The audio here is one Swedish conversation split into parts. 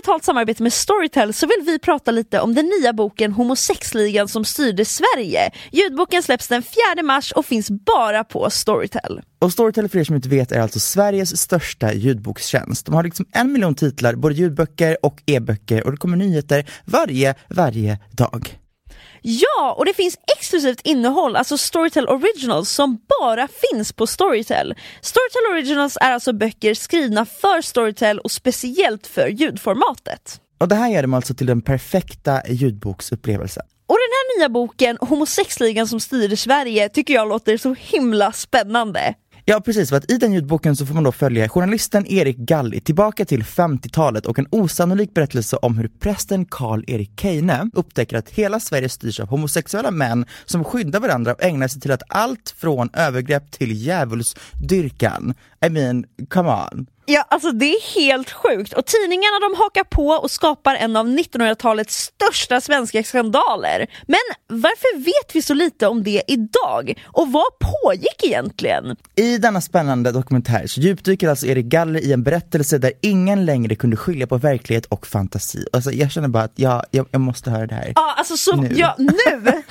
betalt samarbete med Storytel så vill vi prata lite om den nya boken Homosexligan som styrde Sverige. Ljudboken släpps den 4 mars och finns bara på Storytel. Och Storytel för er som inte vet är alltså Sveriges största ljudbokstjänst. De har liksom en miljon titlar, både ljudböcker och e-böcker och det kommer nyheter varje, varje dag. Ja, och det finns exklusivt innehåll, alltså Storytel Originals, som bara finns på Storytel. Storytel Originals är alltså böcker skrivna för Storytel och speciellt för ljudformatet. Och det här gör dem alltså till den perfekta ljudboksupplevelsen. Och den här nya boken, Homosexligan som styrde Sverige, tycker jag låter så himla spännande. Ja precis, för att i den ljudboken så får man då följa journalisten Erik Galli tillbaka till 50-talet och en osannolik berättelse om hur prästen Karl-Erik Keine upptäcker att hela Sverige styrs av homosexuella män som skyddar varandra och ägnar sig till att allt från övergrepp till djävulsdyrkan. I mean, come on. Ja, alltså det är helt sjukt och tidningarna de hakar på och skapar en av 1900-talets största svenska skandaler. Men varför vet vi så lite om det idag? Och vad pågick egentligen? I denna spännande dokumentär så djupdyker alltså Erik Galler i en berättelse där ingen längre kunde skilja på verklighet och fantasi. Alltså jag känner bara att jag, jag, jag måste höra det här. Ja, alltså så, Nu. ja, nu!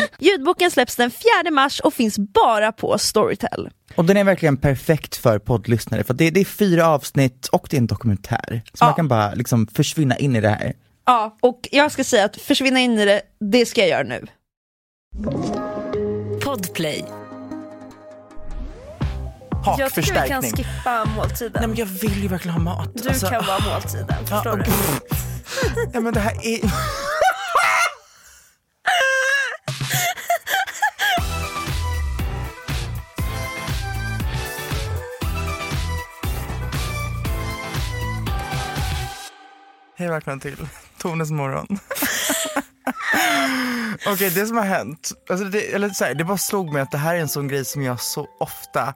Ljudboken släpps den 4 mars och finns bara på Storytel. Och den är verkligen perfekt för poddlyssnare för det, det är fyra avsnitt och det är en dokumentär. Så Ja. man kan bara liksom försvinna in i det här. Ja, och jag ska säga att försvinna in i det, det ska jag göra nu. Podplay. Jag tycker vi kan skippa måltiden. Nej men jag vill ju verkligen ha mat. Du Alltså, kan vara måltiden, förstår ja, du? Ja men det här är... Hej och välkomna till Tones morgon. Okej, det som har hänt, alltså det, eller så här, det bara slog mig att det här är en sån grej som jag så ofta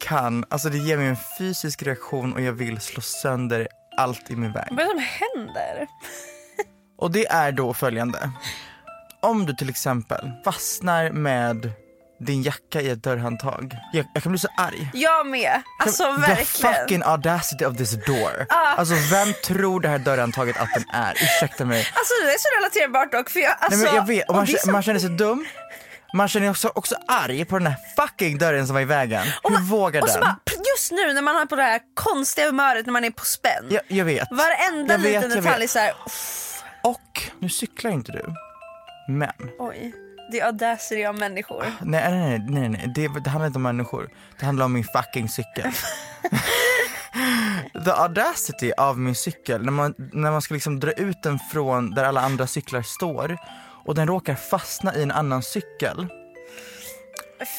kan, alltså det ger mig en fysisk reaktion och jag vill slå sönder allt i min väg. Vad är det som händer? Och det är då följande. Om du till exempel fastnar med din jacka i ett dörrhandtag. Jag, jag kan bli så arg. Jag med. Alltså The verkligen. fucking audacity of this door. Ah. Alltså vem tror det här dörrhandtaget att den är? Ursäkta mig. Alltså det är så relaterbart dock för jag, alltså, Nej men jag vet, och man, är så- man känner sig dum. Man känner också, också arg på den här fucking dörren som var i vägen. och Hur man- vågar och så den? bara, just nu när man har på det här konstiga humöret när man är på spänn. Jag, jag vet. Varenda Jag vet, liten jag detalj vet. är såhär, Och nu cyklar inte du. Men oj. Är audacity av människor. Nej, nej, nej, nej, nej. Det, det handlar inte om människor. Det handlar om min fucking cykel. The audacity av min cykel, när man, när man ska liksom dra ut den från där alla andra cyklar står och den råkar fastna i en annan cykel.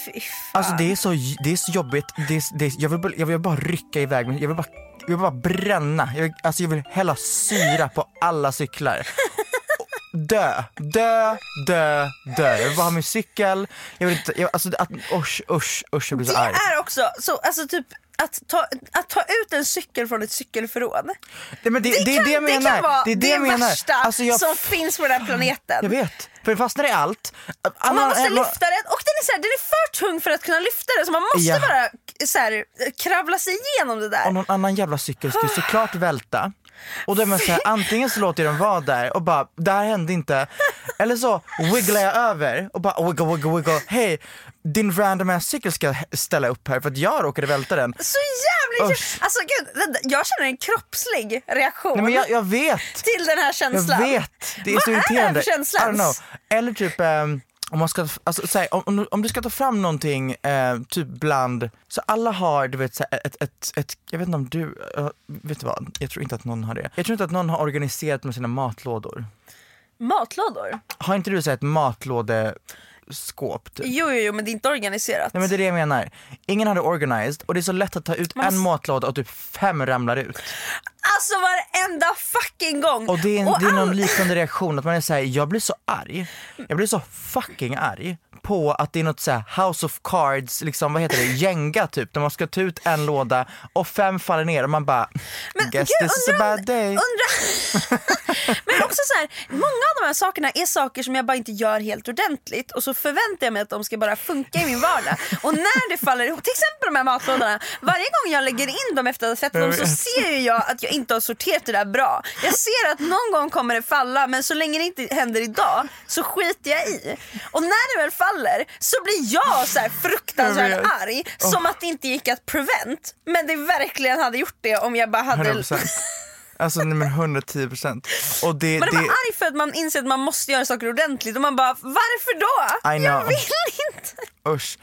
Fy fan. Alltså det är så, det är så jobbigt, det är, det är, jag, vill, jag vill bara rycka iväg jag vill bara, jag vill bara bränna, jag vill, alltså jag vill hälla syra på alla cyklar. Dö, dö, dö, dö. Jag vill bara ha min cykel, jag vill inte, jag, alltså att, usch, usch, usch jag blir så Det arg. är också, så, alltså typ att ta, att ta ut en cykel från ett cykelförråd. Det, men det, det, är kan, det jag menar. det kan vara det är det, det, värsta Alltså jag, som finns på den här planeten. jag vet, för det fastnar i allt. Man måste eh, lyfta den och den är, så här, den är för tung för att kunna lyfta den så man måste Ja. bara så här, kravla sig igenom det där. och någon annan jävla cykel skulle såklart välta. Och då är man såhär, antingen så låter jag dem vara där och bara, det här hände inte. Eller så wigglar jag över och bara wiggle, wiggle, wiggle. Hej, din random ass cykel ska ställa upp här för att jag råkade välta den. Så jävligt Usch. Alltså gud, jag känner en kroppslig reaktion Nej men jag, jag vet, till den här jag känslan. vet. Det är Vad så är det här irriterande. för känsla? Eller typ ehm, om man ska, alltså, så här, om, om, du- ska ta fram någonting, eh, typ bland, så alla har du vet så här, ett, ett, ett, jag vet inte om du, eh, vet du vad? Jag tror inte att någon har det. Jag tror inte att någon har organiserat med sina matlådor. Matlådor? Har inte du så här, ett matlådeskåp? Typ? Jo, jo, jo, men det är inte organiserat. Nej men det är det jag menar. Ingen har det organized och det är så lätt att ta ut Man- en matlåda och typ fem ramlar ut. Alltså varenda fucking gång! Och det är, Och det är någon all- liknande reaktion, att man är såhär, jag blir så arg. Jag blir så fucking arg på att det är något såhär house of cards, liksom vad heter det, gänga typ, där man ska ta ut en låda och fem faller ner och man bara, Men guess gud, this is a bad day. Undra... men också så här, många av de här sakerna är saker som jag bara inte gör helt ordentligt och så förväntar jag mig att de ska bara funka i min vardag. Och när det faller ihop, till exempel de här matlådorna, varje gång jag lägger in dem efter att tvättat dem så ser ju jag att jag inte inte har sorterat det där bra. Jag ser att någon gång kommer det falla men så länge det inte händer idag så skiter jag i. Och när det väl faller så blir jag så fruktansvärt arg som att det inte gick att prevent. Men det verkligen hade gjort det om jag bara hade 100%. Alltså nej men 110 procent. Och det, Man är det, arg för att man inser att man måste göra saker ordentligt och man bara varför då? Jag vill inte. usch.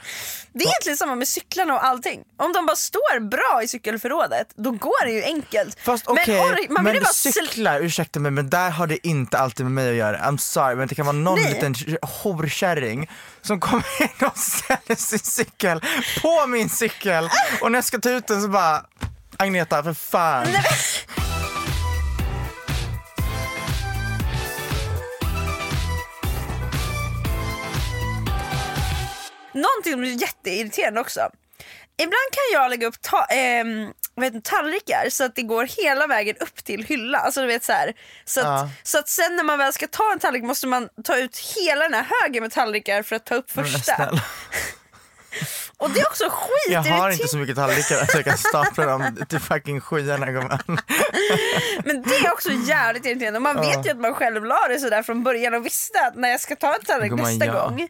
Det är egentligen samma med cyklarna och allting. Om de bara står bra i cykelförrådet då går det ju enkelt. Fast Men okej, man men, sl- cyklar, ursäkta mig men där har det inte alltid med mig att göra. I'm sorry men det kan vara någon Nej. liten horkärring som kommer in och ställer sin cykel på min cykel och när jag ska ta ut den så bara Agneta för fan. Någonting som är jätteirriterande också. Ibland kan jag lägga upp ta- heter, det, tallrikar så att det går hela vägen upp till hylla. Alltså, du vet, så, här, så, att, Ja. så att sen när man väl ska ta en tallrik måste man ta ut hela den här högen med tallrikar för att ta upp första. Och det är också skit Jag har inte så mycket tallrikar att jag kan stapla dem till fucking skyarna gumman. Men det är också jävligt irriterande. Man vet ju att man själv la det sådär från början och visste att när jag ska ta en tallrik nästa ja. gång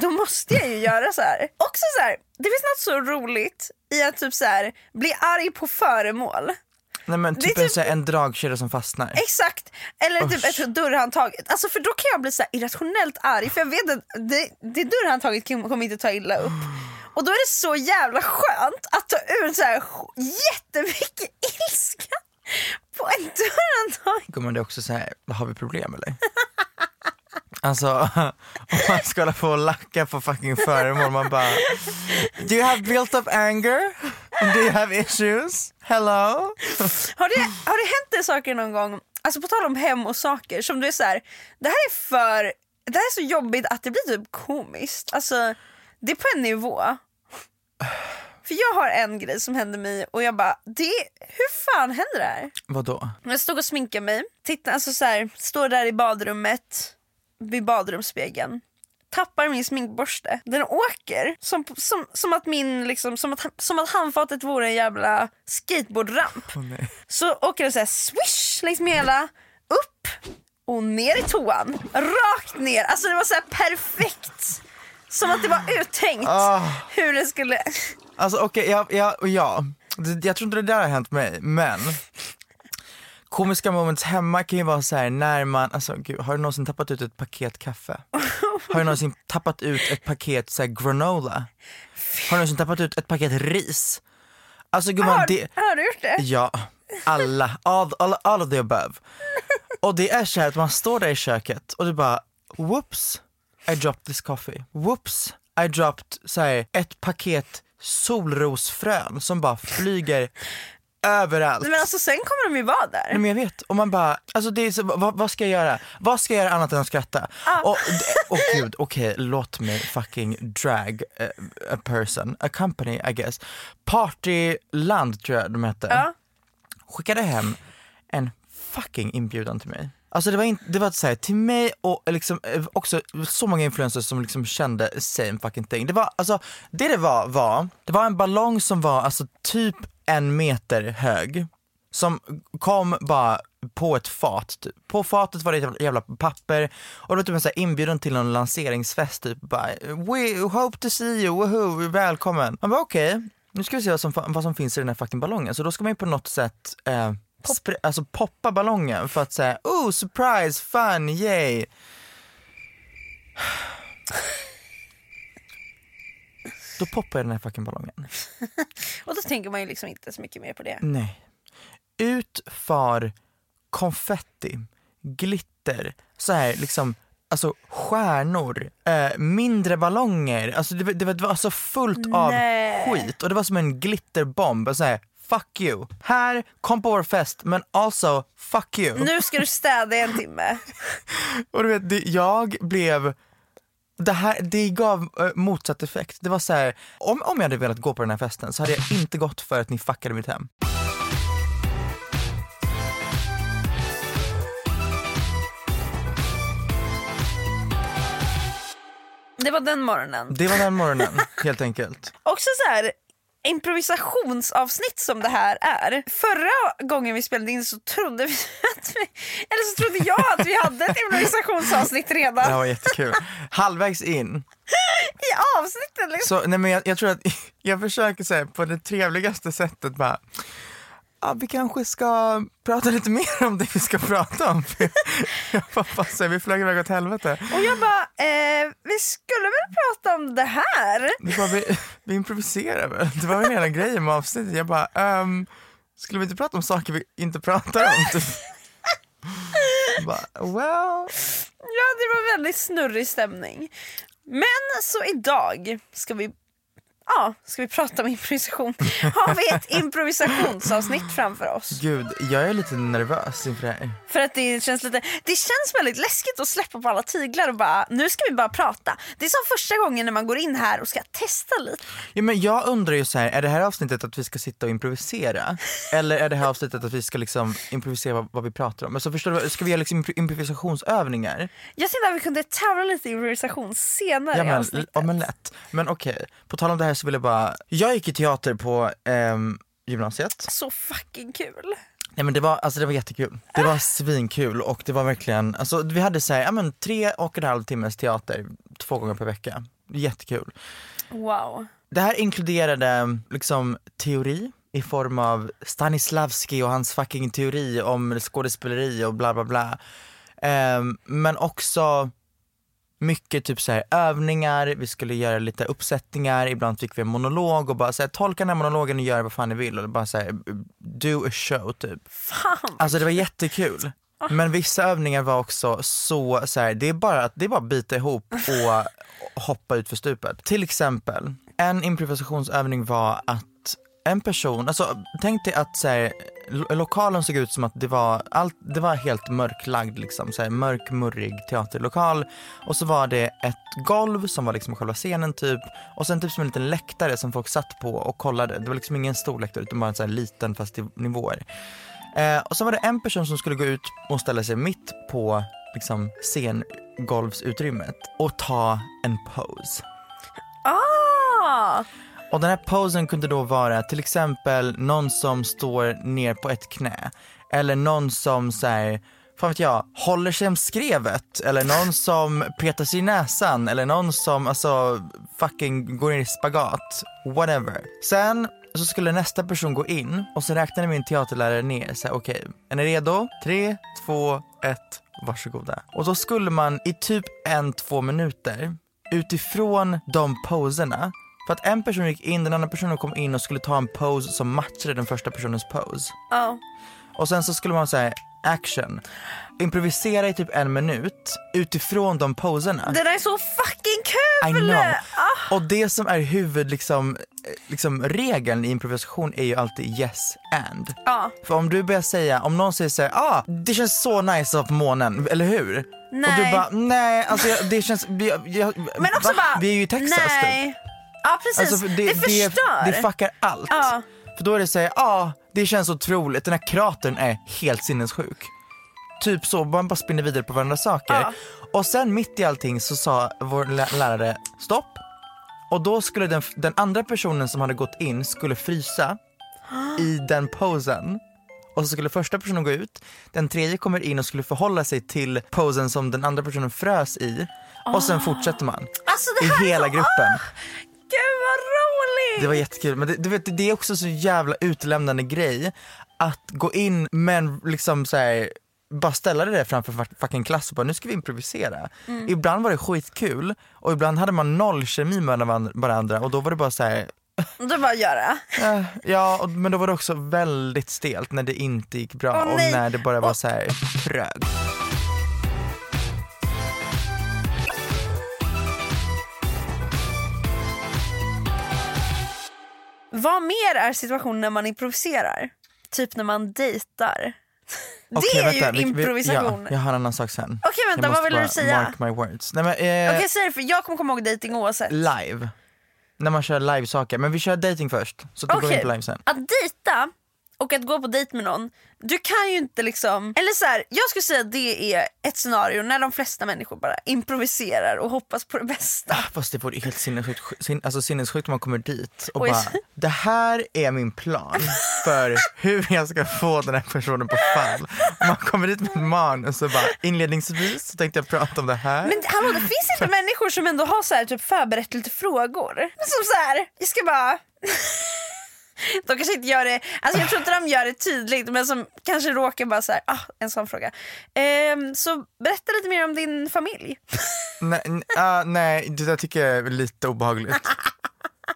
då måste jag ju göra så här. Också så här, det finns något så roligt i att typ så här, bli arg på föremål. Nej men Det typ, är typ- en dragkedja som fastnar. Exakt, eller typ Usch. ett dörrhandtag. Alltså för då kan jag bli så här irrationellt arg för jag vet att det, det dörrhandtaget kom- kommer inte ta illa upp. Och då är det så jävla skönt att ta ut så här jättemycket ilska på en dörrhandtag. Gumman det är också så här, har vi problem eller? Alltså om man ska hålla på och lacka på fucking föremål man bara Do you have built up anger? Do you have issues? Hello? Har det, har det hänt dig saker någon gång, alltså på tal om hem och saker, som du är så här, det här är för, det här är så jobbigt att det blir typ komiskt. Alltså det är på en nivå. För jag har en grej som hände mig och jag bara, det, hur fan händer det här? Vadå? Jag stod och sminkade mig, titta, alltså så här, står där i badrummet vid badrumsspegeln. Tappar min sminkborste. Den åker som, som, som att min liksom, som att, som att handfatet vore en jävla skateboardramp. Nej. Så åker den så här swish längs med hela, upp och ner i toan. Rakt ner. Alltså det var så här perfekt. Som att det var uttänkt Ah. hur det skulle... Alltså okej, ja, ja, ja. Det- Jag tror inte det där har hänt mig, men Komiska moments hemma kan ju vara så här när man, alltså gud, har du någonsin tappat ut ett paket kaffe? Har du någonsin tappat ut ett paket så här, granola? Har du någonsin tappat ut ett paket ris? Alltså gumman, Har, det, har du gjort det? Ja, alla, all, all, all of the above. Och det är så här att man står där i köket och du bara whoops, I dropped this coffee. Whoops, I dropped så här, ett paket solrosfrön som bara flyger överallt. Men alltså sen kommer de ju vara där. Nej men jag vet, och man bara, alltså det är så, vad, vad ska jag göra? Vad ska jag göra annat än att skratta? Och, det- och gud, okej låt mig fucking drag a, a person, a company I guess. Partyland tror jag de hette Ja. skickade hem en fucking inbjudan till mig. Alltså det var, in, det var så här, till mig och eh, liksom eh, också så många influencers som liksom kände same fucking thing. Det var alltså, det det var var, det var en ballong som var alltså typ en meter hög. Som kom bara på ett fat. Typ. På fatet var det ett jävla, papper och det var typ en så här inbjudan till någon lanseringsfest typ. Bara, We hope to see you, woohoo, välkommen. Man bara okej, okay, nu ska vi se vad som, vad som finns i den här fucking ballongen. Så då ska man ju på något sätt eh, spr- alltså poppa ballongen för att säga oh surprise, fun, yay. Då poppar jag den här fucking ballongen. Och då tänker man ju liksom inte så mycket mer på det. Nej. Ut far konfetti, glitter, så här liksom Alltså stjärnor, eh, mindre ballonger, alltså det, det, var- det var alltså fullt av Nej. skit och det var som en glitterbomb. Och så här, fuck you. Här, kom på vår fest men also fuck you. Nu ska du städa i en timme. Och du vet, det, jag blev det, här, det gav eh, motsatt effekt. Det var så här, om, om jag hade velat gå på den här festen så hade jag inte gått för att ni fuckade mitt hem. Det var den morgonen. Det var den morgonen helt enkelt. Också så här, improvisationsavsnitt som det här är. Förra gången vi spelade in så trodde vi att vi, eller så trodde jag att vi hade ett improvisationsavsnitt Det redan här var jättekul. Halvvägs in, i avsnittet. Liksom. så nej men jag, jag tror att jag försöker säga på det trevligaste sättet bara Ja, vi kanske ska prata lite mer om det vi ska prata om. jag bara vi flög iväg åt helvete. Och jag bara, eh, vi skulle väl prata om det här? Det bara, vi, vi improviserar väl. Det var väl hela grejen med avsnittet. Jag bara, ehm, skulle vi inte prata om saker vi inte pratar om? Typ. bara, well. Ja, det var väldigt snurrig stämning. Men så idag ska vi Ja, ska vi prata om improvisation? Har vi ett improvisationsavsnitt framför oss? Gud, jag är lite nervös inför det här. För att det känns lite, det känns väldigt läskigt att släppa på alla tyglar och bara, nu ska vi bara prata. Det är som första gången när man går in här och ska testa lite. Ja, men jag undrar ju så här, är det här avsnittet att vi ska sitta och improvisera? Eller är det här avsnittet att vi ska liksom improvisera vad, vad vi pratar om? Alltså, förstår du, ska vi göra liksom impro- improvisationsövningar? Jag tänkte att vi kunde tävla lite i improvisation senare Ja i men, avsnittet. ja, men lätt. Men okej, på tal om det här så vill jag bara, jag gick i teater på ehm, gymnasiet. Så fucking kul. Nej men det var, alltså det var jättekul. Det var svinkul och det var verkligen, alltså vi hade så här, ja men tre och en halv timmes teater två gånger per vecka. Jättekul. Wow. Det här inkluderade liksom teori i form av Stanislavski och hans fucking teori om skådespeleri och bla bla bla. Ehm, men också mycket typ så här övningar, vi skulle göra lite uppsättningar, ibland fick vi en monolog och bara så här, tolka den här monologen och gör vad fan ni vill och bara så här, do a show typ. Fan. Alltså det var jättekul. Men vissa övningar var också så, så här, det är bara att det är bara att bita ihop och hoppa ut för stupet. Till exempel, en improvisationsövning var att en person, alltså tänk dig att så här, lo- lokalen såg ut som att det var, allt, det var helt mörklagd liksom, så här, mörk murrig teaterlokal och så var det ett golv som var liksom själva scenen typ och sen typ som en liten läktare som folk satt på och kollade. Det var liksom ingen stor läktare utan bara en så här liten fast i nivåer. Eh, och så var det en person som skulle gå ut och ställa sig mitt på liksom, scengolvsutrymmet och ta en pose. Ah! Och den här posen kunde då vara till exempel någon som står ner på ett knä eller någon som säger fan vet jag, håller sig om skrevet eller någon som petar sig i näsan eller någon som alltså fucking går ner i spagat, whatever. Sen så skulle nästa person gå in och så räknade min teaterlärare ner så här, okej, är ni redo? Tre, två, ett, varsågoda. Och då skulle man i typ en, två minuter utifrån de poserna för att en person gick in, den andra personen kom in och skulle ta en pose som matchade den första personens pose. Ja. Och sen så skulle man säga action. Improvisera i typ en minut utifrån de poserna. Det där är så fucking I kul! know. Ah. Och det som är huvud liksom, liksom regeln i improvisation är ju alltid yes and. Ja. För om du börjar säga, om någon säger såhär, ah det känns så nice att på månen, eller hur? Och du Nej. bara, nej alltså jag, det känns, jag, jag, Men också va? bara, Vi är ju i Texas typ. Ja precis, Alltså, för det, förstör. Det, det fuckar allt. Ja. För då är det såhär, ja ah, det känns otroligt, den här kratern är helt sinnessjuk. Typ så, man bara spinner vidare på varandra saker. Ja. Och sen mitt i allting så sa vår lä- lärare stopp. Och då skulle den, den andra personen som hade gått in skulle frysa i den posen. Och så skulle första personen gå ut, den tredje kommer in och skulle förhålla sig till posen som den andra personen frös i. Och sen fortsätter man. Alltså det I hela gruppen. Gud vad roligt! Det var jättekul, men det, du vet, det är också så jävla utelämnande grej att gå in men liksom så här, bara ställa det där framför fuck- fucking klass och bara nu ska vi improvisera. Mm. Ibland var det skitkul och ibland hade man noll kemi med varan- varandra och då var det bara så här, Du bara göra. eh, ja och, men då var det också väldigt stelt när det inte gick bra Åh, och när det bara var så här trög. Vad mer är situationen när man improviserar? Typ när man dejtar. Det Okej, är vänta, ju vi- vi- improvisation. Ja, jag har en annan sak sen. Okej vänta, Jag vad vill du säga? Mark my words. Nej, men, eh, Okej säg det för jag kommer komma ihåg dejting oavsett. live. När man kör live-saker. Men vi kör dating först, så vi går in Okej, på live sen. att dejta och att gå på dejt med någon, du kan ju inte liksom, eller så här, jag skulle säga att det är ett scenario när de flesta människor bara improviserar och hoppas på det bästa. Ah, Fast det vore helt sinnessjukt, sin, alltså sinnessjukt om man kommer dit och Oj. bara, det här är min plan för hur jag ska få den här personen på fall. Man kommer dit med ett manus och bara, inledningsvis så tänkte jag prata om det här. Men hallå det finns inte människor som ändå har så här, typ förberett lite frågor. Som så här, jag ska bara De kanske inte gör det, alltså jag tror inte de gör det tydligt men som kanske råkar bara så här, ah, en sån fråga. Ehm, så berätta lite mer om din familj. Nej, ah, nej, det där tycker jag är lite obehagligt.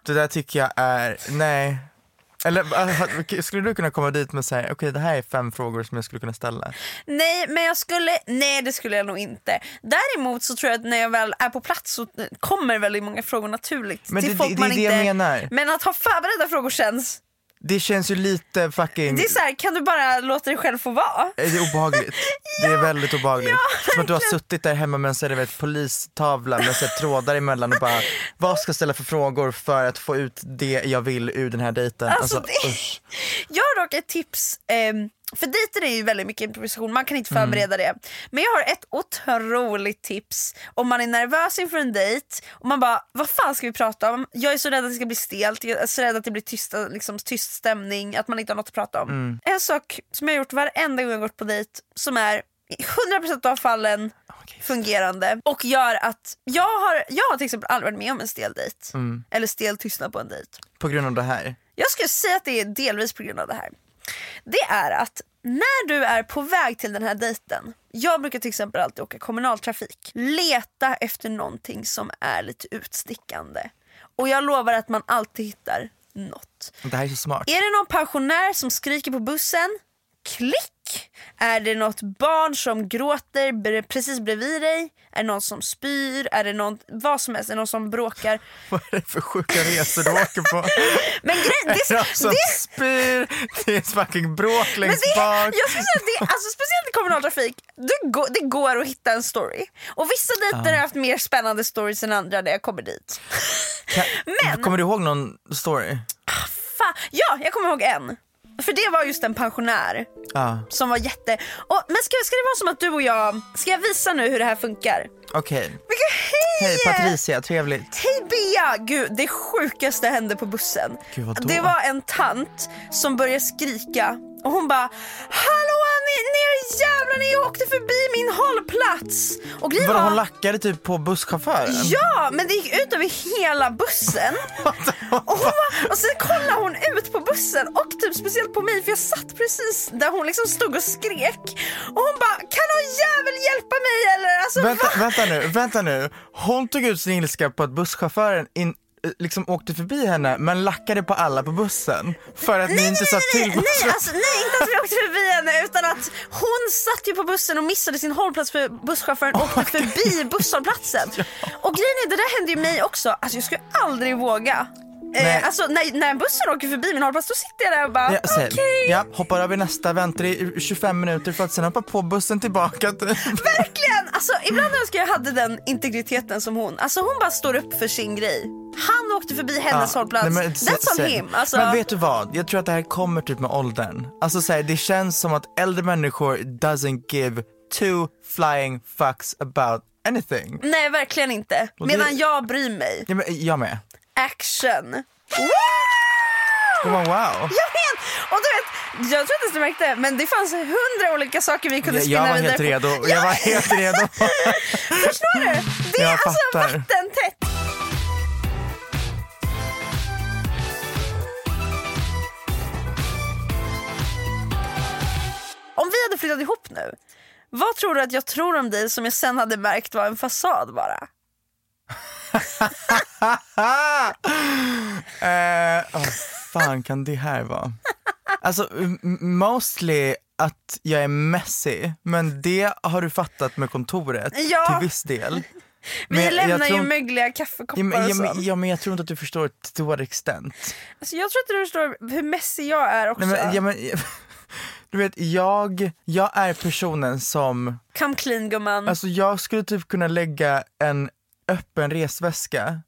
Det där tycker jag är, nej. Eller skulle du kunna komma dit med säga, okej det här är fem frågor som jag skulle kunna ställa. Nej men jag skulle, nej det skulle jag nog inte. Däremot så tror jag att när jag väl är på plats så kommer väldigt många frågor naturligt Men till det- folk det- det man inte... menar. Men att ha förberedda frågor känns, Det känns ju lite fucking, det är så här, kan du bara låta dig själv få vara? det är obehagligt. Det är väldigt obehagligt. Som att du har suttit där hemma med en så här, vet, polistavla med så här, trådar emellan och bara, vad ska jag ställa för frågor för att få ut det jag vill ur den här dejten? Alltså, det- usch. Jag har dock ett tips, ehm, för dejten är ju väldigt mycket improvisation, man kan inte förbereda det. Men jag har ett otroligt tips om man är nervös inför en dejt och man bara, vad fan ska vi prata om? Jag är så rädd att det ska bli stelt, jag är så rädd att det blir tyst, liksom, tyst stämning, att man inte har något att prata om. En sak som jag har gjort varenda gång jag gått på dejt som är i 100% av fallen Okej. fungerande och gör att jag har, jag har till exempel aldrig varit med om en stel dejt. Eller stel tystnad på en dejt. På grund av det här. Jag skulle säga att det är delvis på grund av det här. Det är att när du är på väg till den här dejten, jag brukar till exempel alltid åka kommunaltrafik, leta efter någonting som är lite utstickande. Och jag lovar att man alltid hittar något. Det här är så smart. Är det någon pensionär som skriker på bussen? Klick! Är det något barn som gråter precis bredvid dig? Är det någon som spyr? Är det någon, vad som helst? Är det någon som bråkar? Vad är det för sjuka resor du åker på? Men det, Det är någon som det, spyr, det är fucking bråk längst det, bak. jag skulle säga det, alltså speciellt i kommunaltrafik, det går, det går att hitta en story. Och vissa dejter har jag haft mer spännande stories än andra när jag kommer dit. Men- Kommer du ihåg någon story? Fan, ja, jag kommer ihåg en. För det var just en pensionär Ja, som var jätte... Och, men ska, ska det vara som att du och jag, ska jag visa nu hur det här funkar? okej. Gud, hej! Hej Patricia, trevligt. Hej Bea! Gud, det sjukaste hände på bussen. Gud, det var en tant som började skrika och hon bara Hallå ni, är jävlar ni åkte förbi min hållplats! Och grejen var, hon lackade typ på busschauffören? Ja, men det gick ut över hela bussen. och, hon var, och sen kollade hon ut på bussen och typ speciellt på mig för jag satt precis där hon liksom stod och skrek. Och hon bara kan någon jävel hjälpa mig eller? Alltså, Vänta, va? vänta nu, vänta nu. Hon tog ut sin ilska på att busschauffören in, liksom åkte förbi henne men lackade på alla på bussen för att ni inte sa till nej, nej, bussen. alltså, nej, inte att vi åkte förbi henne utan att hon satt ju på bussen och missade sin hållplats för busschauffören åkte förbi busshållplatsen. Och grejen är, det där hände ju mig också. Alltså jag skulle aldrig våga. Nej. Eh, alltså när, när bussen åker förbi min hållplats då sitter jag där och bara Ja, okej. säg, ja, hoppar över nästa, väntar i 25 minuter för att sen hoppa på bussen tillbaka. till- Verkligen! Alltså, ibland önskar jag hade den integriteten som hon. Alltså hon bara står upp för sin grej. Han åkte förbi hennes Ja, hållplats. nej, men That's on him. Alltså, Men vet du vad? Jag tror att det här kommer typ med åldern. Alltså så här, det känns som att äldre människor doesn't give two flying fucks about anything. Nej verkligen inte. Och det- Medan jag bryr mig. Ja, men, jag med. Action. Oh, wow. Jag vet! Och du vet, jag tror inte ens du märkte men det fanns hundra olika saker vi kunde spinna jag var vidare helt på. redo. Jag var helt redo. Förstår du? Det är Jag alltså fattar. vattentätt. Om vi hade flyttat ihop nu, vad tror du att jag tror om dig som jag sen hade märkt var en fasad bara? Eh, vad fan kan det här vara? Alltså mostly att jag är messy, men det har du fattat med kontoret Ja. till viss del. Vi Men jag- jag lämnar tror ju inte- mögliga kaffekoppar Ja men, och sånt. ja, men jag tror inte att du förstår to what extent. Alltså, jag tror inte du förstår hur messig jag är också. Nej, men, ja, men, du vet, jag, jag är personen som, Come clean gumman. alltså jag skulle typ kunna lägga en öppen resväska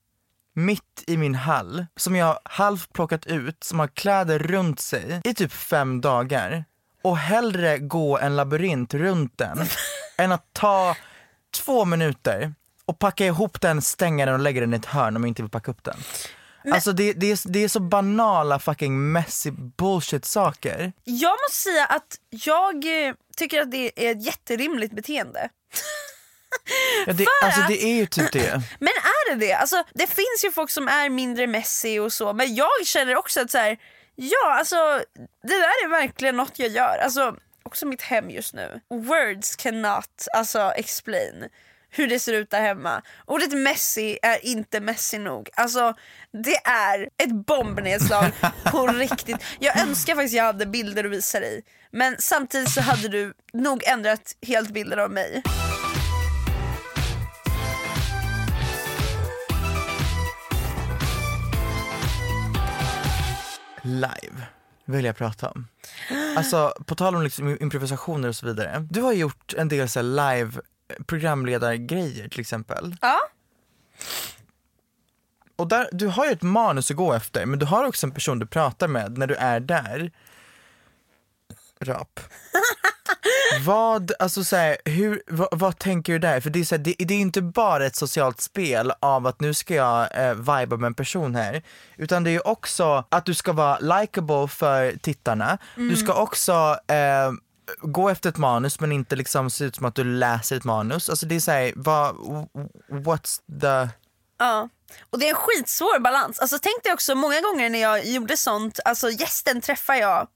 mitt i min hall som jag halvt plockat ut, som har kläder runt sig i typ fem dagar och hellre gå en labyrint runt den än att ta två minuter och packa ihop den, stänga den och lägga den i ett hörn om jag inte vill packa upp den. Alltså det, det, är, det är så banala fucking messy bullshit saker. Jag måste säga att jag eh, tycker att det är ett jätterimligt beteende. Ja, det, För alltså att- det är ju typ det. Men är det det? Alltså, det finns ju folk som är mindre messy och så men jag känner också att så här, ja alltså det där är verkligen något jag gör. Alltså också mitt hem just nu. Words cannot alltså explain hur det ser ut där hemma. Ordet messy är inte messy nog. Alltså det är ett bombnedslag på riktigt. Jag önskar faktiskt jag hade bilder att visa dig. Men samtidigt så hade du nog ändrat helt bilden av mig. Live vill jag prata om. Alltså på tal om liksom improvisationer och så vidare. Du har gjort en del så live programledargrejer till exempel. Ja. Och där, du har ju ett manus att gå efter men du har också en person du pratar med när du är där. Rap. vad, alltså så här, hur, vad, vad tänker du där? För det är, så här, det, det är inte bara ett socialt spel av att nu ska jag eh, viba med en person här. Utan det är också att du ska vara likable för tittarna. Du ska också eh, gå efter ett manus men inte liksom se ut som att du läser ett manus. Alltså det är såhär, vad, what's the... Ja, och det är en skitsvår balans. Alltså tänk dig också många gånger när jag gjorde sånt, alltså gästen träffar jag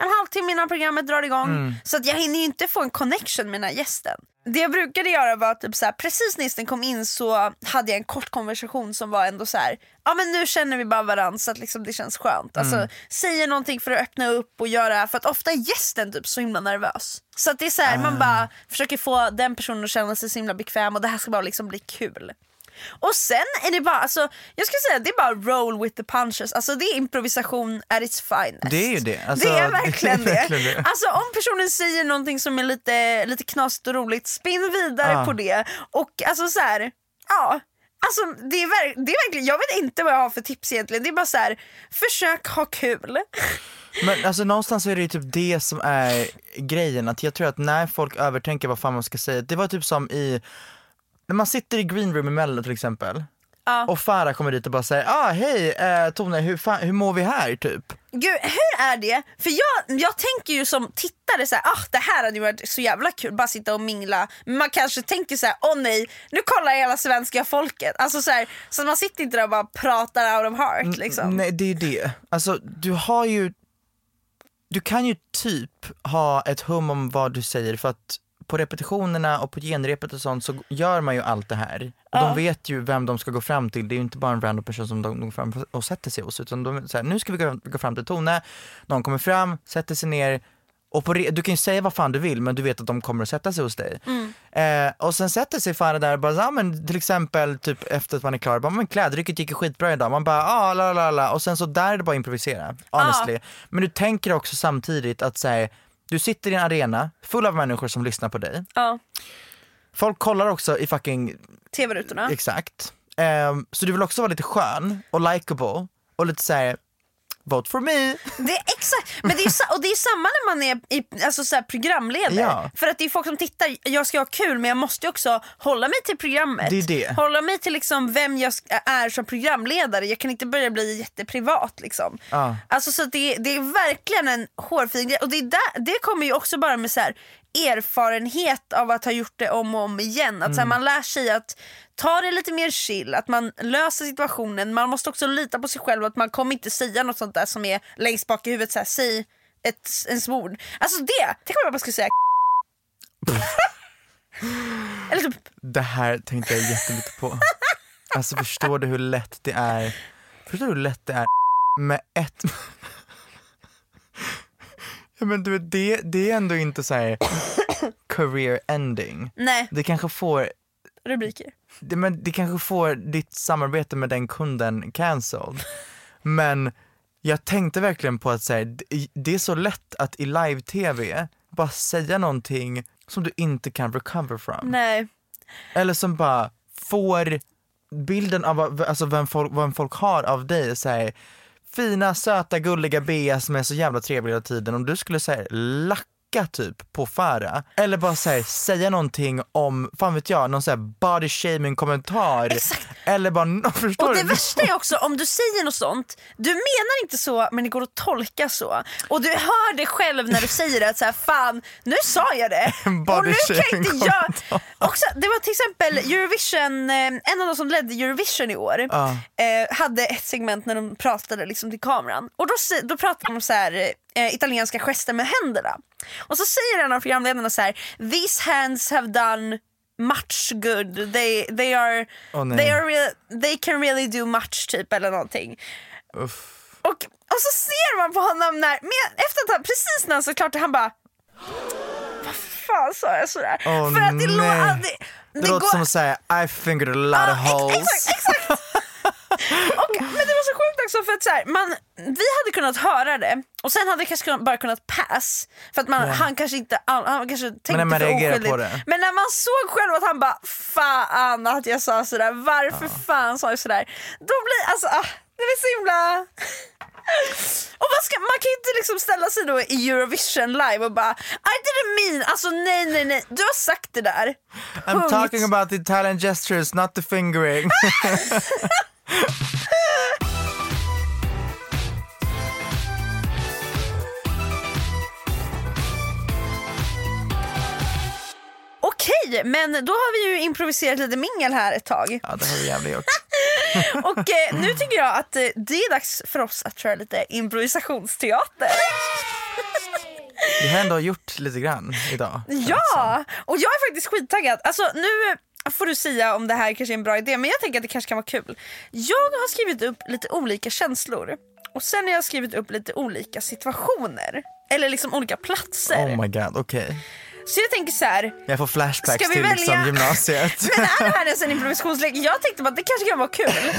en halvtimme innan programmet drar igång. Så att jag hinner ju inte få en connection med den här gästen. Det jag brukade göra var typ så här, precis när gästen kom in så hade jag en kort konversation som var ändå så här, ja men nu känner vi bara varandra så att liksom det känns skönt. Alltså säger någonting för att öppna upp och göra, för att ofta är gästen typ så himla nervös. Så att det är så här, man bara försöker få den personen att känna sig så himla bekväm och det här ska bara liksom bli kul. Och sen är det bara, alltså, jag skulle säga det är bara roll with the punches, alltså det är improvisation at its finest. Det är ju det. Alltså, det är verkligen det är verkligen det. Alltså om personen säger någonting som är lite, lite knasigt och roligt, spinn vidare Ja. på det. Och alltså så här, ja. Alltså det är, ver- det är verkligen, jag vet inte vad jag har för tips egentligen. Det är bara så här, försök ha kul. Men alltså någonstans är det ju typ det som är grejen, att jag tror att när folk övertänker vad fan man ska säga, det var typ som i, när man sitter i green room i mello till exempel, Ja. och Farah kommer dit och bara säger ah hej eh, Tone, hur, fan, hur mår vi här typ? Gud, hur är det? För jag, jag tänker ju som tittare så här, ah, det här hade ju varit så jävla kul, bara sitta och mingla. Men man kanske tänker så här, åh nej, nu kollar hela svenska folket. Alltså så, här, så man sitter inte där och bara pratar out of heart liksom. Nej det är ju det, alltså du har ju, du kan ju typ ha ett hum om vad du säger för att på repetitionerna och på genrepet och sånt så gör man ju allt det här. Och de vet ju vem de ska gå fram till, det är ju inte bara en random person som de går fram och sätter sig hos utan de säger nu ska vi gå, gå fram till Tone, någon kommer fram, sätter sig ner och på du kan ju säga vad fan du vill men du vet att de kommer att sätta sig hos dig. Eh, och sen sätter sig Farah där och bara, ja, men till exempel typ efter att man är klar, bara, men klädrycket gick ju skitbra idag. Man bara, ah, la, la, la. och sen så där är det bara att improvisera, honestly. Men du tänker också samtidigt att säga, du sitter i en arena full av människor som lyssnar på dig. Ja, Folk kollar också i fucking, tv-rutorna. exakt. Eh, så du vill också vara lite skön och likable och lite såhär, vote for me. Det är exakt, men det är, och det är samma när man är i, alltså så programledare. Ja. För att det är folk som tittar, jag ska ha kul men jag måste också hålla mig till programmet. Det är det. Hålla mig till liksom vem jag är som programledare. Jag kan inte börja bli jätteprivat. Liksom. Ja. Alltså, så det, det är verkligen en hårfin grej. Och det, är där, det kommer ju också bara med så här, erfarenhet av att ha gjort det om och om igen. Att så här, Mm. man lär sig att ta det lite mer chill, att man löser situationen. Man måste också lita på sig själv att man kommer inte säga något sånt där som är längst bak i huvudet. Så här, säg ett, en svord. Alltså det, tänk om jag bara skulle säga Eller typ, Det här tänkte jag jättemycket på. Alltså förstår du hur lätt det är, förstår du hur lätt det är med ett Ja men du vet, det, det är ändå inte så här career ending. nej, Det kanske får, rubriker. det, men det kanske får ditt samarbete med den kunden cancelled. Men jag tänkte verkligen på att så här, det- är så lätt att i live-tv bara säga någonting som du inte kan recover from. Nej. Eller som bara får bilden av vad- alltså, vem, folk, vem folk har av dig, så här, fina, söta, gulliga Bea som är så jävla trevlig hela tiden, om du skulle säga lacka typ på Farah, eller bara så här, säga någonting om, fan vet jag, någon så här body shaming kommentar. Eller bara, förstår Och det du? värsta är också om du säger något sånt, du menar inte så men det går att tolka så. Och du hör det själv när du säger det att så här, fan nu sa jag det. Och nu kan jag inte jag... Också, det var till exempel Eurovision, eh, en av de som ledde Eurovision i år eh, hade ett segment när de pratade liksom till kameran. Och då, då pratade de så här, eh, italienska gester med händerna. Och så säger en av programledarna så här: “These hands have done much good, they, they, are, nej. they, are real, they can really do much” typ eller någonting. Uff. Och, och så ser man på honom när, med, efter att han, precis när han så klart han bara Vad fan sa jag sådär? Åh, För att det, lå- nej. det, Det, det låter går- som att säga I fingered a lot Ja, of ex- holes. Exakt, exakt. Och, men det var så sjukt också för att så här, man, vi hade kunnat höra det och sen hade kanske bara kunnat pass för att man, han kanske inte han kanske tänkte när man för oskyldigt. på det. Men när man såg själv att han bara fan att jag sa sådär, varför fan sa jag sådär? Då blir alltså, ah, det är så himla och vad ska, man kan ju inte liksom ställa sig då i Eurovision live och bara I didn't mean, alltså nej nej nej, du har sagt det där. I'm Punkt. talking about the Italian gestures, not the fingering. Okej, men då har vi ju improviserat lite mingel här ett tag. ja, det har vi jävligt gjort. Och eh, nu tycker jag att eh, det är dags för oss att köra lite improvisationsteater. Vi har ändå gjort lite grann idag. Ja, och jag är faktiskt skittaggad. Alltså nu får du säga om det här kanske är en bra idé, men jag tänker att det kanske kan vara kul. Jag har skrivit upp lite olika känslor och sen har jag skrivit upp lite olika situationer. Eller liksom olika platser. Oh my god, okej. Så jag tänker så här. Jag får flashbacks Ska vi till välja? liksom gymnasiet. Men är det här ens en improvisationslek? Jag tänkte bara att det kanske kan vara kul.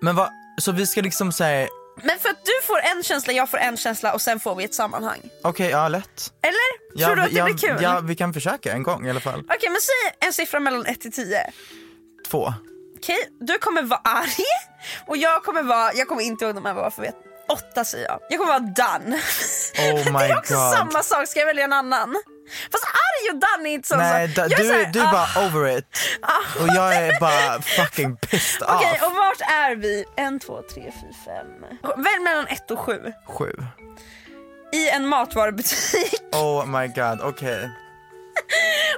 Men vad, så vi ska liksom säga, Men för att du får en känsla, jag får en känsla och sen får vi ett sammanhang. okej, ja lätt. Eller? Ja, Tror du att det ja, blir kul? Ja, vi kan försöka en gång i alla fall. Okej men säg en siffra mellan 1 till 10. Två. Okej, du kommer vara arg och jag kommer vara, jag kommer inte ihåg de här vad för vet. Åtta säger jag. Jag kommer vara done. Oh det my är också god. samma sak, ska jag välja en annan? Fast arg och done är inte Nej, är du, så här, du är ah, bara over it. Och jag är bara fucking pissed Okej, off. och vart är vi? En, två, tre, fyra, fem. Välj mellan ett och sju. Sju. I en matvarubutik. Oh my god, okej.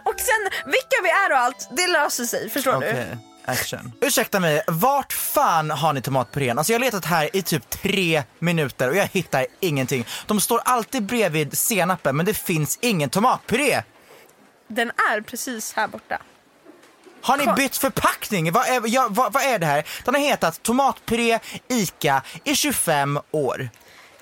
Och sen vilka vi är och allt, det löser sig. Förstår Okej, du? Action. Ursäkta mig, vart fan har ni tomatpurén? Alltså jag har letat här i typ tre minuter och jag hittar ingenting. De står alltid bredvid senapen men det finns ingen tomatpuré. Den är precis här borta. Har ni bytt förpackning? Vad är, ja, vad, vad är det här? Den har hetat tomatpuré ICA i 25 år.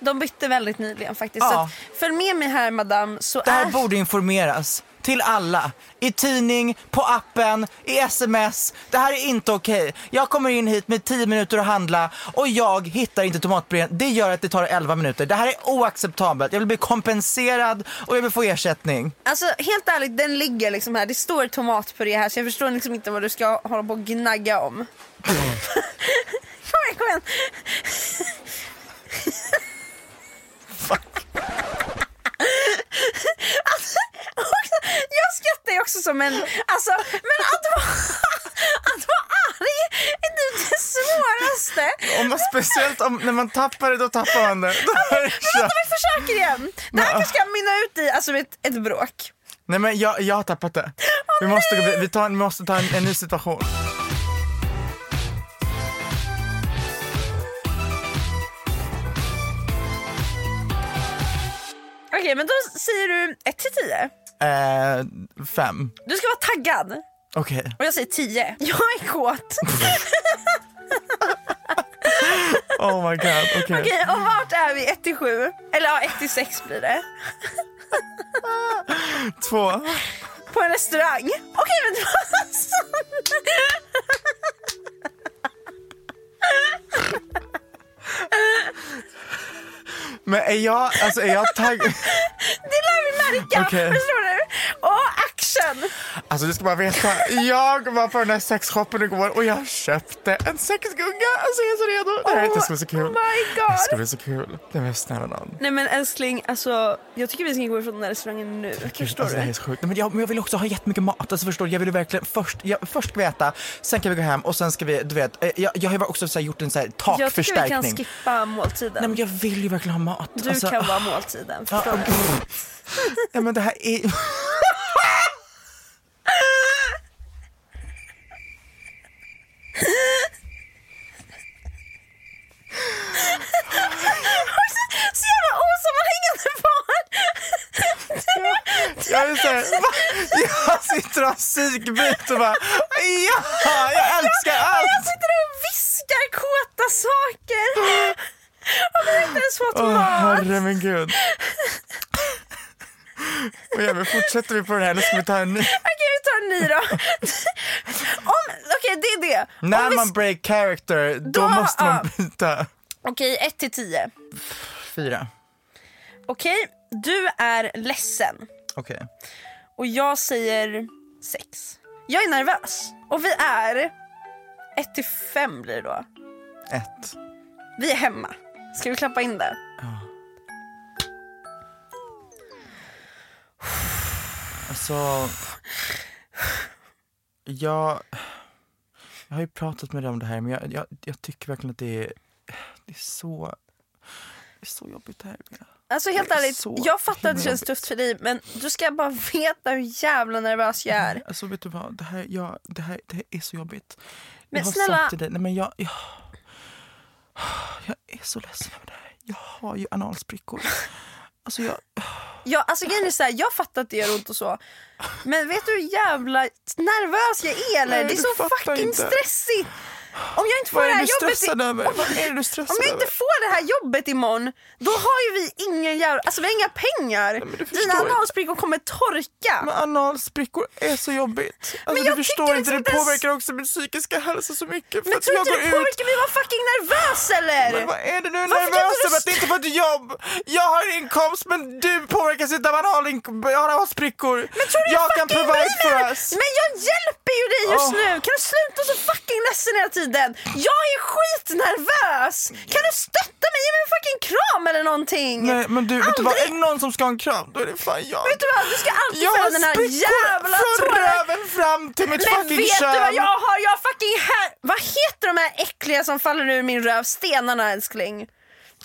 De bytte väldigt nyligen faktiskt. Ja. Så att, följ med mig här madame så Det här är... borde informeras till alla. I tidning, på appen, i sms. Det här är inte okej. Jag kommer in hit med 10 minuter att handla och jag hittar inte tomatpurén. Det gör att det tar 11 minuter. Det här är oacceptabelt. Jag vill bli kompenserad och jag vill få ersättning. Alltså helt ärligt, den ligger liksom här. Det står tomatpuré här så jag förstår liksom inte vad du ska hålla på och gnagga om. kom igen, kom igen. Alltså, också, jag skrattar ju också som en... Alltså, men att vara, att vara arg är typ det svåraste. Om man, speciellt om, när man tappar det, då tappar man det. Då Men kört. vänta, vi försöker igen. Det här kanske ska mynna ut i alltså, ett, ett bråk. Nej men jag, jag har tappat det. Vi måste, vi, vi, tar, vi måste ta en, en ny situation. Okej, men då säger du 1 till 10. Eh, fem. Du ska vara taggad. Okej. Och jag säger 10. Jag är kåt. Oh my god, okej. Okej, och vart är vi? 1 till 7? Eller ja, 1 till 6 blir det. Två. På en restaurang. Okej, men det var sån. Men är jag, alltså är jag taggad? Det lär vi märka. Okej. Förstår du? Och matchen. Alltså du ska bara veta, jag var på den här sexshoppen igår och jag köpte en sexgunga. Alltså jag är så redo. Det här Oh det ska bli så kul. my Det god. ska bli så kul. Det är snälla nån. Nej men älskling, alltså, jag tycker vi ska gå ifrån den här restaurangen nu. Förstår Alltså, det här du? är så sjukt. Nej, Men jag, men jag vill också ha jättemycket mat. Alltså, förstår du? Jag vill verkligen först, jag, först ska vi äta, sen kan vi gå hem och sen ska vi, du vet, eh, jag, jag har också så här, gjort en så här, Jag tycker vi takförstärkning. kan skippa måltiden. Nej men jag vill ju verkligen ha mat. Du Alltså, kan vara måltiden, ah, du? ah, Ja men det här är Så jävla osammanhängande barn! Jag är så här, va? Jag sitter och har psykbit och bara ja, jag älskar Jag allt. sitter och viskar kåta saker. Och vi har inte ens fått Åh mat. herre min gud. Och ja, men fortsätter vi på det här, nu ska vi ta en ny. Okej vi tar en ny då. Okej det är det. Om När vi man break character, då, Då- måste man byta. Okej, 1 till 10. Fyra. Okej, du är ledsen. Okej. Och jag säger 6. Jag är nervös. Och vi är 1 till 5 blir det då. Ett. Vi är hemma. Ska vi klappa in det? Alltså, jag, jag har ju pratat med dig om det här men jag, jag, jag tycker verkligen att det är, det är så, det är så jobbigt det här. Alltså helt ärligt, jag fattar att det känns tufft för dig men du ska bara veta hur jävla nervös jag är. Alltså vet du vad, det här, jag, det här, det här är så jobbigt. Men jag har snälla- sagt till dig, nej men jag, jag, jag är så ledsen över det här. Jag har ju analsprickor. Alltså jag, Ja, alltså grejen är så här, jag fattar att det gör ont och så. Men vet du hur jävla nervös jag är eller? Nej, det är så fucking inte. stressigt. Om jag inte får det är här du jobbet i, över? om, Vad är det du stressad om jag inte får det här jobbet imorgon, då har ju vi ingen jävla, alltså vi har inga pengar. men du Dina förstår inte. analsprickor kommer torka. Men analsprickor är så jobbigt. Alltså, jag du förstår inte, det påverkar också min psykiska hälsa så mycket. Men tror jag inte det påverkar att vara fucking nervös eller? Men vad är det du är Varför kan nervös du över? Att inte få ett jobb? Jag har inkomst men du påverkas inte av analsprickor. Men tror du jag kan fucking provide for us. Men jag hjälper ju dig just Åh. nu! Kan du sluta så fucking ledsen hela tiden? Jag är skitnervös! Kan du stötta mig? Ge mig en fucking kram eller någonting! Nej men du, vet du vad? Är Aldrig- det någon som ska ha en kram då är det fan jag. Vet du vad? Du ska alltid jag har den här jävla från tåren! röven fram till mitt Men fucking vet kön. du vad jag har? Jag har fucking här... Vad heter de här äckliga som faller ur min röv? Stenarna älskling.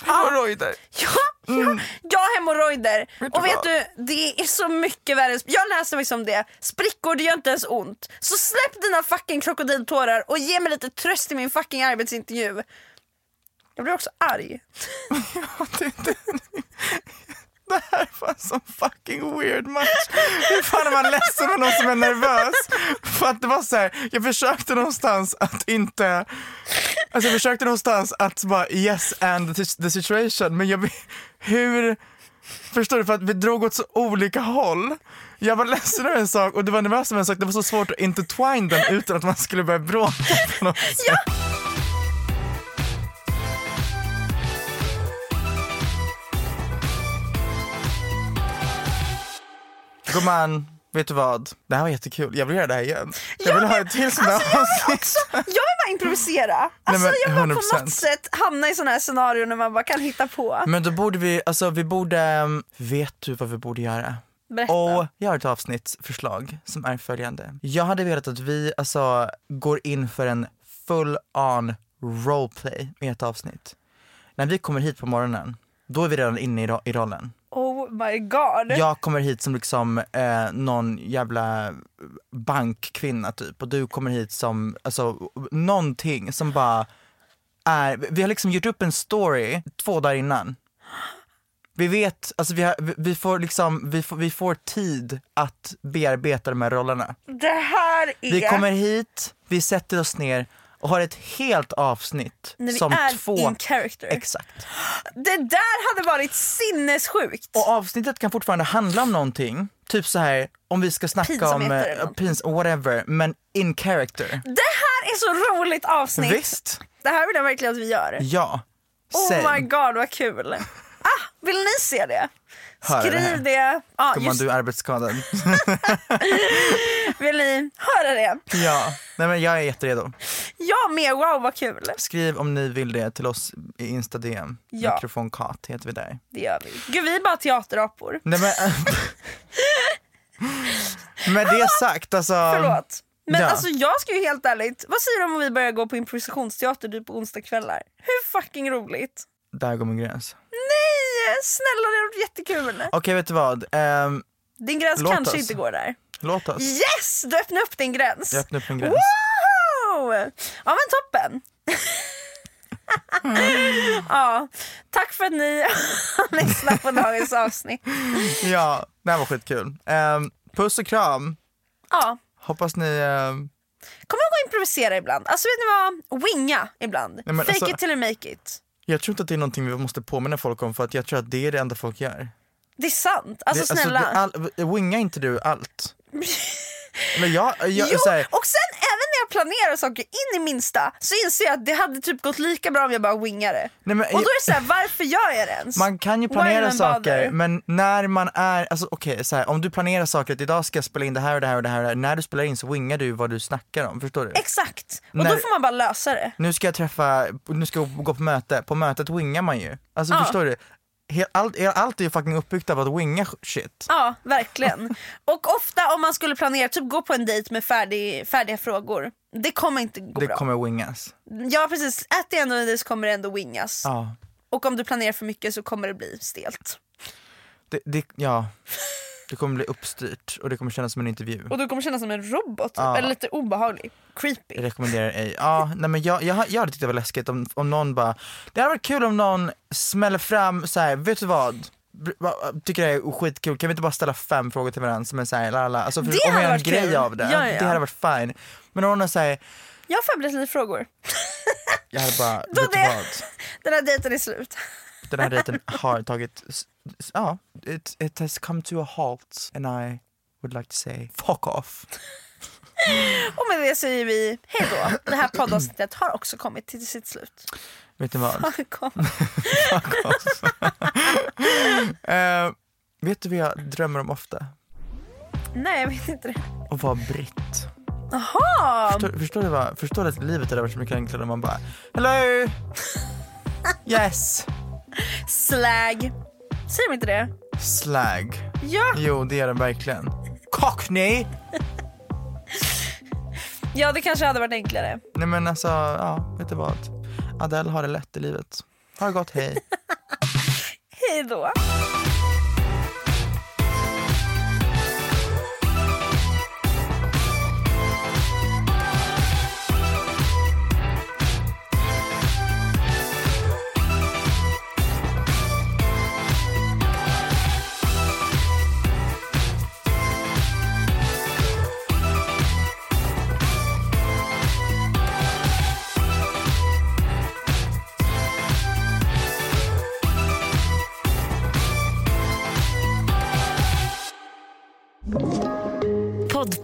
Hemorrojder. Ja, ja, jag har hemorrojder. Mm. Och vet vad? du, det är så mycket värre. Jag läste faktiskt om det. Sprickor, det gör inte ens ont. Så släpp dina fucking krokodiltårar och ge mig lite tröst i min fucking arbetsintervju. Jag blir också arg. det, det, det här var en sån fucking weird match. Hur fan är man ledsen med någon som är nervös? För att det var så här, jag försökte någonstans att inte, alltså jag försökte någonstans att bara yes and the, situation, men jag, hur, förstår du? För att vi drog åt så olika håll. Jag var ledsen över en sak och du var nervös över en sak, det var så svårt att intertwine den utan att man skulle börja bråka på något sätt. Ja. Gumman, vet du vad? Det här var jättekul. Jag vill göra det här igen. Jag vill ha ett till sånt Alltså, här jag, vill avsnitt. jag vill bara improvisera. Alltså, men jag vill på 100%. något sätt hamna i sådana här scenarion när man bara kan hitta på. Men då borde vi, alltså vi borde, um, vet du vad vi borde göra? Berätta. Och jag har ett avsnittsförslag som är följande. Jag hade velat att vi alltså går in för en full on roleplay i ett avsnitt. När vi kommer hit på morgonen, då är vi redan inne i, ro- i rollen. Oh my god. Jag kommer hit som liksom eh, någon jävla bankkvinna typ och du kommer hit som, alltså någonting som bara är, vi har liksom gjort upp en story två dagar innan. Vi vet, alltså vi, har, vi- får liksom, vi får, vi får tid att bearbeta de här rollerna. Det här är... Vi kommer hit, vi sätter oss ner och har ett helt avsnitt när vi som är två, in character. exakt. det där hade varit sinnessjukt. Och avsnittet kan fortfarande handla om någonting, typ så här om vi ska snacka om eh, pins, whatever, men in character. Det här är så roligt avsnitt. Visst? Det här vill jag verkligen att vi gör. Ja. Oh Same. my god vad kul. Ah, vill ni se det? höra det. Skriv det. Ja, Gumman just, du är arbetsskadad. vill ni det? ja, nej men jag är jätteredo. Jag med, wow vad kul. Skriv om ni vill det till oss i Insta DM. Ja. Mikrofonkat heter vi där. Det gör vi. Gud vi är bara teaterapor. Nej men... Med det sagt alltså. Förlåt. Men ja. alltså jag ska ju helt ärligt, vad säger du om vi börjar gå på improvisationsteater du på onsdagskvällar? Hur fucking roligt? Där går min gräns. Nej, snälla det hade varit jättekul. Okej vet du vad? Ehm, Din gräns kanske oss. inte går där. Låt oss. Yes! Du öppnar upp din gräns. Jag öppnar upp min gräns. Wow! Ja men toppen. ja, tack för att ni har lyssnat på dagens avsnitt. Ja, det här var skitkul. Um, puss och kram. Ja, Hoppas ni... ehm, kom ihåg att improvisera ibland. Alltså vet ni vad? Winga ibland. men Fake alltså- it till you make it. jag tror inte att det är någonting vi måste påminna folk om för att jag tror att det är det enda folk gör. Det är sant. Alltså det, snälla. det, all, wingar inte du allt? Men jag, jag, jo, så här, och sen även när jag planerar saker in i minsta så inser jag att det hade typ gått lika bra om jag bara wingade. nej, men, Och då är det såhär, varför gör jag det ens? Man kan ju planera saker bother? men när man är, alltså okej så här, om du planerar saker att idag ska jag spela in det här och det här och det här, och det här. när du spelar in så wingar du vad du snackar om, förstår du? Exakt, och När- då får man bara lösa det. nu ska jag träffa, nu ska jag gå på möte, på mötet wingar man ju. Alltså Ja. förstår du? Allt, allt är ju fucking uppbyggt av att winga shit. Ja, verkligen. Och ofta om man skulle planera, typ gå på en dejt med färdig, färdiga frågor, det kommer inte gå Det bra. kommer wingas. Ja precis, at the end of the day så kommer det ändå wingas. Ja. Och om du planerar för mycket så kommer det bli stelt. Det, det, ja. det kommer bli uppstyrt och det kommer kännas som en intervju. Och du kommer kännas som en robot. Ja. eller lite obehaglig. Creepy. Jag rekommenderar ej. Ja, nej men jag, jag, jag hade tyckt det var läskigt om, om någon bara, det hade varit kul om någon smäller fram så här, vet du vad? Tycker det är skitkul, kan vi inte bara ställa fem frågor till varandra som är såhär, lala. Alltså för, Det om jag gör en grej kul. av det, Ja, ja. det hade varit fine. Men om någon säger, Jag har förberett lite frågor. jag hade bara, Då vet du vad? Den här dejten är slut. Den här dejten har tagit, ja, it, it has come to a halt and I would like to say, fuck off. Och med det säger vi hej då. Det här poddavsnittet har också kommit till sitt slut. Vet ni vad? Kom. Fuck off. Eh, vet du vad jag drömmer om ofta? Nej jag vet inte det. Att vara britt. Jaha! Förstår, förstår, du vad, förstår du att livet hade varit så mycket enklare om man bara Hello! Yes! Slag. Säger de inte det? Slag. Ja. Jo, det är den verkligen. Cockney! ja, det kanske hade varit enklare. Nej men alltså, ja, vet du vad? Adele har det lätt i livet. Ha det gott, hej. Hej då.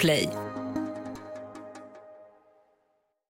Play.